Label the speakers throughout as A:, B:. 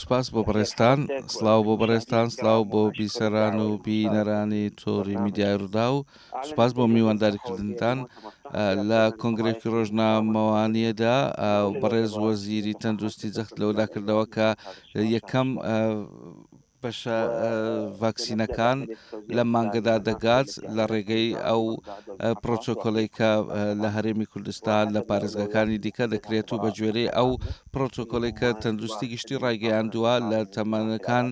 A: سوپاس بۆ بەڕێزتان. سڵاو بۆ بەڕێزتان، سڵاو بۆ بیسەران و بینەرانی تۆڕی میدیای ڕووداو. سوپاس بۆ میوانداریکردنتان. لە کۆنگرەیەکی ڕۆژنامەوانییەدا بەڕێز وەزیری تەندروستی جەخت لەوەدا کردەوە کە یەکەم بەشە ڤاکسینەکان لەم مانگەدا دەگات لە ڕێگەی ئەو پرۆتۆکۆلەی کە لە هەرێمی کوردستان لە پارێزگاکانی دیکە دەکرێت و بە گوێرەی ئەو پرۆتۆکۆلی کە تەندروستی گشتی ڕایگەیاندووە لە تەمەنەکان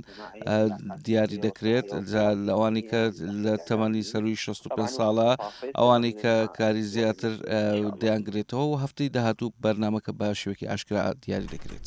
A: دیاری دەکرێت لەوانی کە لە تەمەنی سەروی 65 ساڵە ئەوانی کە کاری زیاتر دەیانگرێتەوە و هەفتەی داهاتوو بەرنمەکە بە شوێکی ئاشکرا دیاری دەکرێت.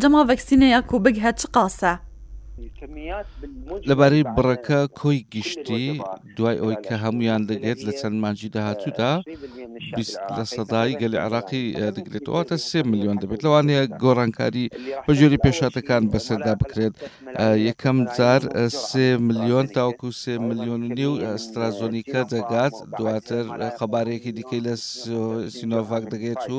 B: جەماڵ ڤەکسینە یا کوبگهە چ قاسە؟
A: لەبارەی بڕەکە کۆی گشتی دوای ئەوەی کە هەمویان دەگێت لە چەند مانجی داهاتوودا لە سەدای گەلی عراقی دەگرێتەوە تا سێ میلیۆن دەبێت لەوانەیە گۆڕانکاری بەژێری پێشاتەکان بەسەردا بکرێت یەکەم جار سێ میلیۆن تاوکو سێ میلیۆن و نێو ئەسترازۆنیکە دەگات دواتر قەبارەیەکی دیکەی لە سینۆڤاک دەگێت و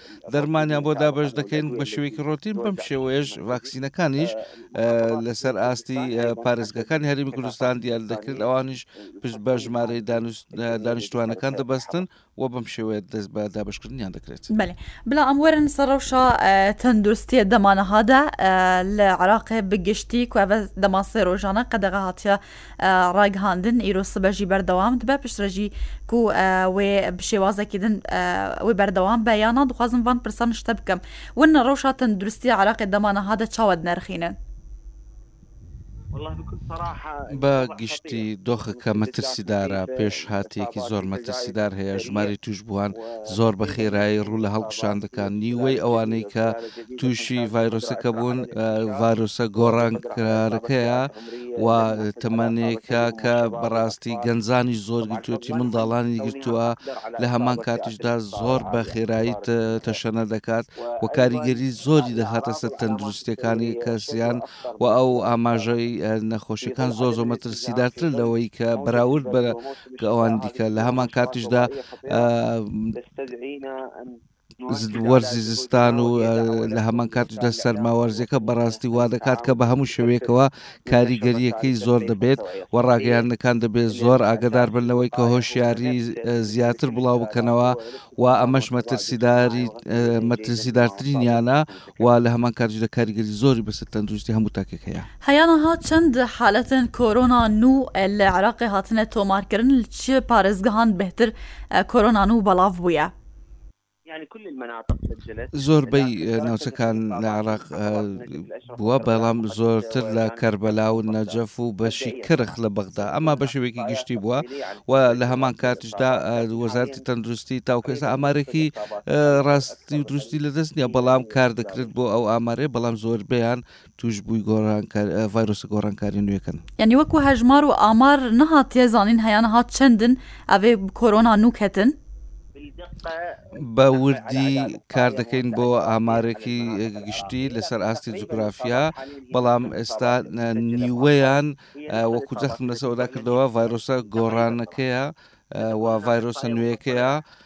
A: دەرمانیان بۆ دابەش دەکەین بە شێوەیەکی ڕۆتین بەم شێوەیەش ڤاکسینەکانیش لەسەر ئاستی پارێزگەکانی هەرمی کوردستان دیار دەکرێت ئەوانیش پشت بە ژمارەی دانیشتوانەکان دەبەستن و بەم شێوەیە دەست بە دابشکردنیان دەکرێت
B: بەێ بلا ئەم وەرن سەرڕەوشە تەندروستیە دەمانەهادا لە عراقێ بگشتی کوێ دەماسێ ڕۆژانە قەدەغا هااتە ڕاگهاندن ئیرۆ سبە ژی بەردەوام دبە پشترە ژی کو وێ بشێوازەکیدن وێ بەردەوام بە یانا دخوازم ڤان پرسە نشتە بکەم ون نە ڕەوشا تەندروستی عراقێ دەمانە هادە چاوەد نرخینن
A: بە گشتی دۆخەکە مەترسیدارە پێشهاتێکی زۆر مەترسیدار هەیە ژماری توشبووان زۆر بە خێرایی ڕوو لە هەڵکشان دەکات نیوەی ئەوانەی کە تووشی ڤایرۆسەکە بوون ڤایرۆسە گۆڕانکارەکەیە و تەمەنێکە کە بەڕاستی گەنجانی زۆر گرتوێتی منداڵانی گرتووە لە هەمان کاتیشدا زۆر بە خێرایی تەشەنە دەکات و کاریگەری زۆری دەخاتە سەر تەندروستەکانی کەسیان و ئەو ئاماژەی نەخۆشیەکان زۆر زۆر مەترسیدارتر لەوەی کە بەراورد بە ئەوان دیکە لە هەمان کاتیشدا وەرزی زستان و لە هەمان کاتشدا سەرما وەرزەکە بەڕاستی وا دەکات کە بە هەموو شوێکەوە کاریگەریەکەی زۆر دەبێت و ڕاگەیاندەکان دەبێت زۆر ئاگدار بنەوەی کە هۆشیاری زیاتر بڵاو بکەنەوە و ئەمەش مەترسیداری مەترسیدارترینیانە و لە هەمان کاتژدا کاریگەری زۆری بەسەر تەندروستی هەموو تاکێک هەیە
B: هەیانە ها چەند حالەتن کۆرۆنا نو لە عراقی هاتنە تۆمارکردن چ پارێزگەهان بهتر کۆرۆنا نو بەڵاف بووە.
A: زۆربەی ناوچەکان لە عێراق بووە بەڵام زۆرتر لە کەربەلا و نەجەف و بەشی کرخ لە بەغدا ئەما بە شێوەیەکی گشتی بووە و لە هەمان کاتیشدا وەزارتی تەندروستی تاوکو ئێستا ئامارێکی ڕاستی و دروستی لە دەست نیە بەڵام کار دەکرێت بۆ ئەو ئامارێ بەڵام زۆربیان توشبووی گۆڕانکار ڤایرۆسە گۆڕانکاری نوێکەن.
B: یانی وەکو هەژمار و ئامار نەهاتیە زانین هەیە نەهات چەندن ئەڤێ کۆرۆنا نوو کەتن؟
A: بە وردی کار دەکەین بۆ ئامارێکی گشتی لەسەر ئاستی جوگرافیا بەڵام ئێستا نیوەیان وەکو جەخم لەسەوەدا کردەوە ڤایرۆسە گۆڕانەکەیە و ڤایرۆسە نوێەکەیە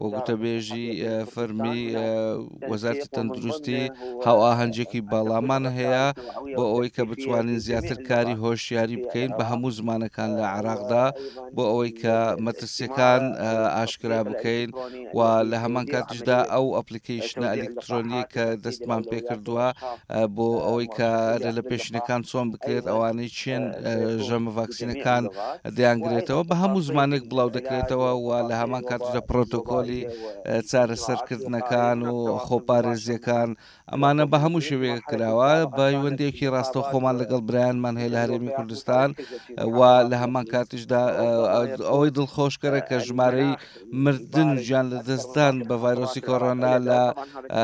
A: و گوتەبێژی فەرمی وەزارتی تەندروستی هاوئاهەنجێکی باڵامان هەیە بۆ ئەوەی کە بتوانین زیاتر کاری هۆشیاری بکەین بە هەموو زمانەکان لە عراقدا بۆ ئەوەی کە مەترسیەکان ئاشکرا بکەین و لە هەمان کاتیشدا ئەو ئەپلیکیشنە ئەلکترۆنیە کە دەستمان پێکردووە بۆ ئەوەی کە لە پێشینەکان چۆن بکرێت ئەوانەی چێن ژەمە ڤاکسینەکان دەیانگرێتەوە بە هەموو زمانێک بڵاو دەکرێتەوە و لە هەمان کاتژە پرۆتۆکۆلی چارەسەرکردنەکان و خۆپارێزیەکان ئەمانە بە هەموو شێوەیە کراوە بەیوەندێکی ڕاستە خۆمان لەگەڵ برایانمان هەیە لە هەرێمی کوردستان و لە هەمان کاتیشدا ئەوەی دڵخۆشکەرە کە ژمارەی مردن و ژیان لە دەستدان بە ڤایرۆسی کۆرۆنا لە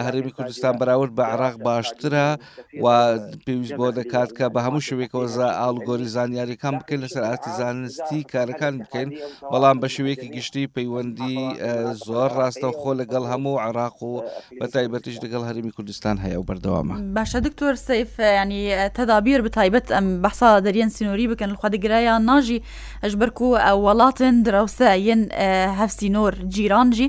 A: هەرێمی کوردستان بەراورد بە عراق باشترە و پێویست بۆ دەکات کە بە هەموو شوێکەوە زە ئاڵگۆری زانیاریەکان بکەین لەسەر ئاستی زانستی کارەکان بکەین بەڵام بە شوێکی گشتی پەیوەندی زۆر ڕاستە خۆ لەگەڵ هەموو عراق و بە تایبەتیش لەگەڵ هەرمی کوردستان هەیە و بەردەوامە
B: باشە دکتۆر سیف ینی تەدابیر بتایبەت ئەم بەسا دەریێن سنووری بکەن خوا دەگرایان ناژی ئەش بەرکو وڵاتن دراوسە یەن هەفسی نۆر جیرانجی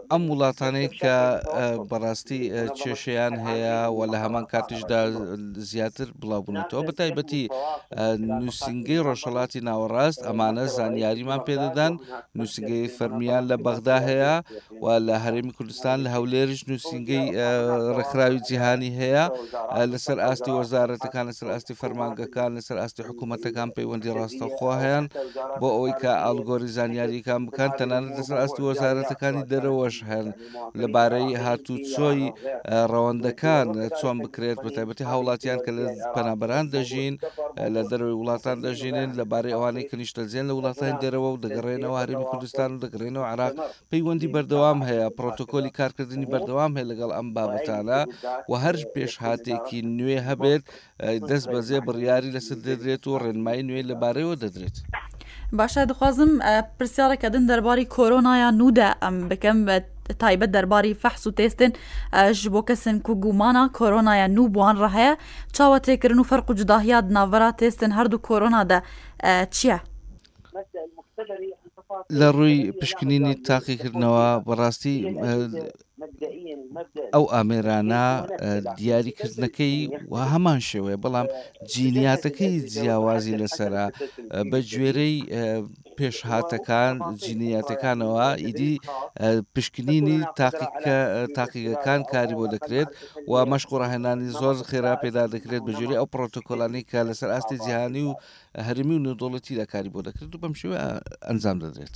A: ئەم وڵاتانەی کە بەڕاستی کێشیان هەیە و لە هەمان کاتیشدا زیاتر بڵاوبوونەتەوە بە تایبەتی نووسنگەی ڕۆژهڵاتی ناوەڕاست ئەمانە زانیاریمان پێدەدان نووسنگەی فەرمیان لە بەغدا هەیە و لە هەرێمی کوردستان لە هەولێریش نووسنگەی ڕێکخراوی جیهانی هەیە لەسەر ئاستی وەزارەتەکان لەسەر ئاستی فەرمانگەکان لەسەر ئاستی حکومەتەکان پەیوەندی ڕاستەوخۆ هەیان بۆ ئەوەی کە ئاڵگۆری زانیاریەکان بکەن تەنانەت لەسەر ئاست وەزارەتەکانی دەرەوەش هەن لەبارەی هاتوو چۆی ڕەوەندەکان چۆن بکرێت بە تایبەتی هاوڵاتیان کە لە پەنابەران دەژین لە دەروی وڵاتان دەژینن لەبارەی ئەوانەی کە نیشتەجێن لە وڵاتانی دەرەوە و دەگەڕێنەوە هەرمی کوردستان و دەگەڕێنەوە عراق پەیوەندی بەردەوام هەیە پرۆتۆکۆلی کارکردنی بەردەوام هەیە لەگەڵ ئەم بابەتانە و هەر پێشهاتێکی نوێ هەبێت دەست بەجێ بڕیاری لەسەر دەدرێت و ڕێنمایی نوێ لەبارەیەوە دەدرێت.
B: باشە دخوازم پرسیارێکەدن دەرباری کۆرۆنایان نودا ئەم بکەم بە تایبەت دەرباری فەحس و تێستن ئەش بۆ کەسن کو گومانە کۆرۆنایە نوبووان ڕەهەیە چاوە تێکردن و فەرق و جداهیات ناڤرا تێستن هەردوو کۆرۆنادا چییە؟
A: لە ڕووی پشکنینی تاقیکردنەوە بەڕاستی ئەو ئامێرانە دیاریکردنەکەی و هەمان شێوەیە بەڵام جینیاتەکەی جیاوازی لەسرە بە گوێرەی پێشهاتەکان جینیاتەکانەوە ئیدی پشکنینی تاقیکە تاقیگەکان کاری بۆ دەکرێت و مەشقڕاهێنانی زۆر خێرا پێدا دەکرێت بە جوێری ئەو پرۆتۆکۆلانی کە لەسەر ئاستی جیهانی و هەرمی و نودۆڵەتی دەکاری بۆ دەکرێت و بەم شێوە ئەنجام دەدرێت.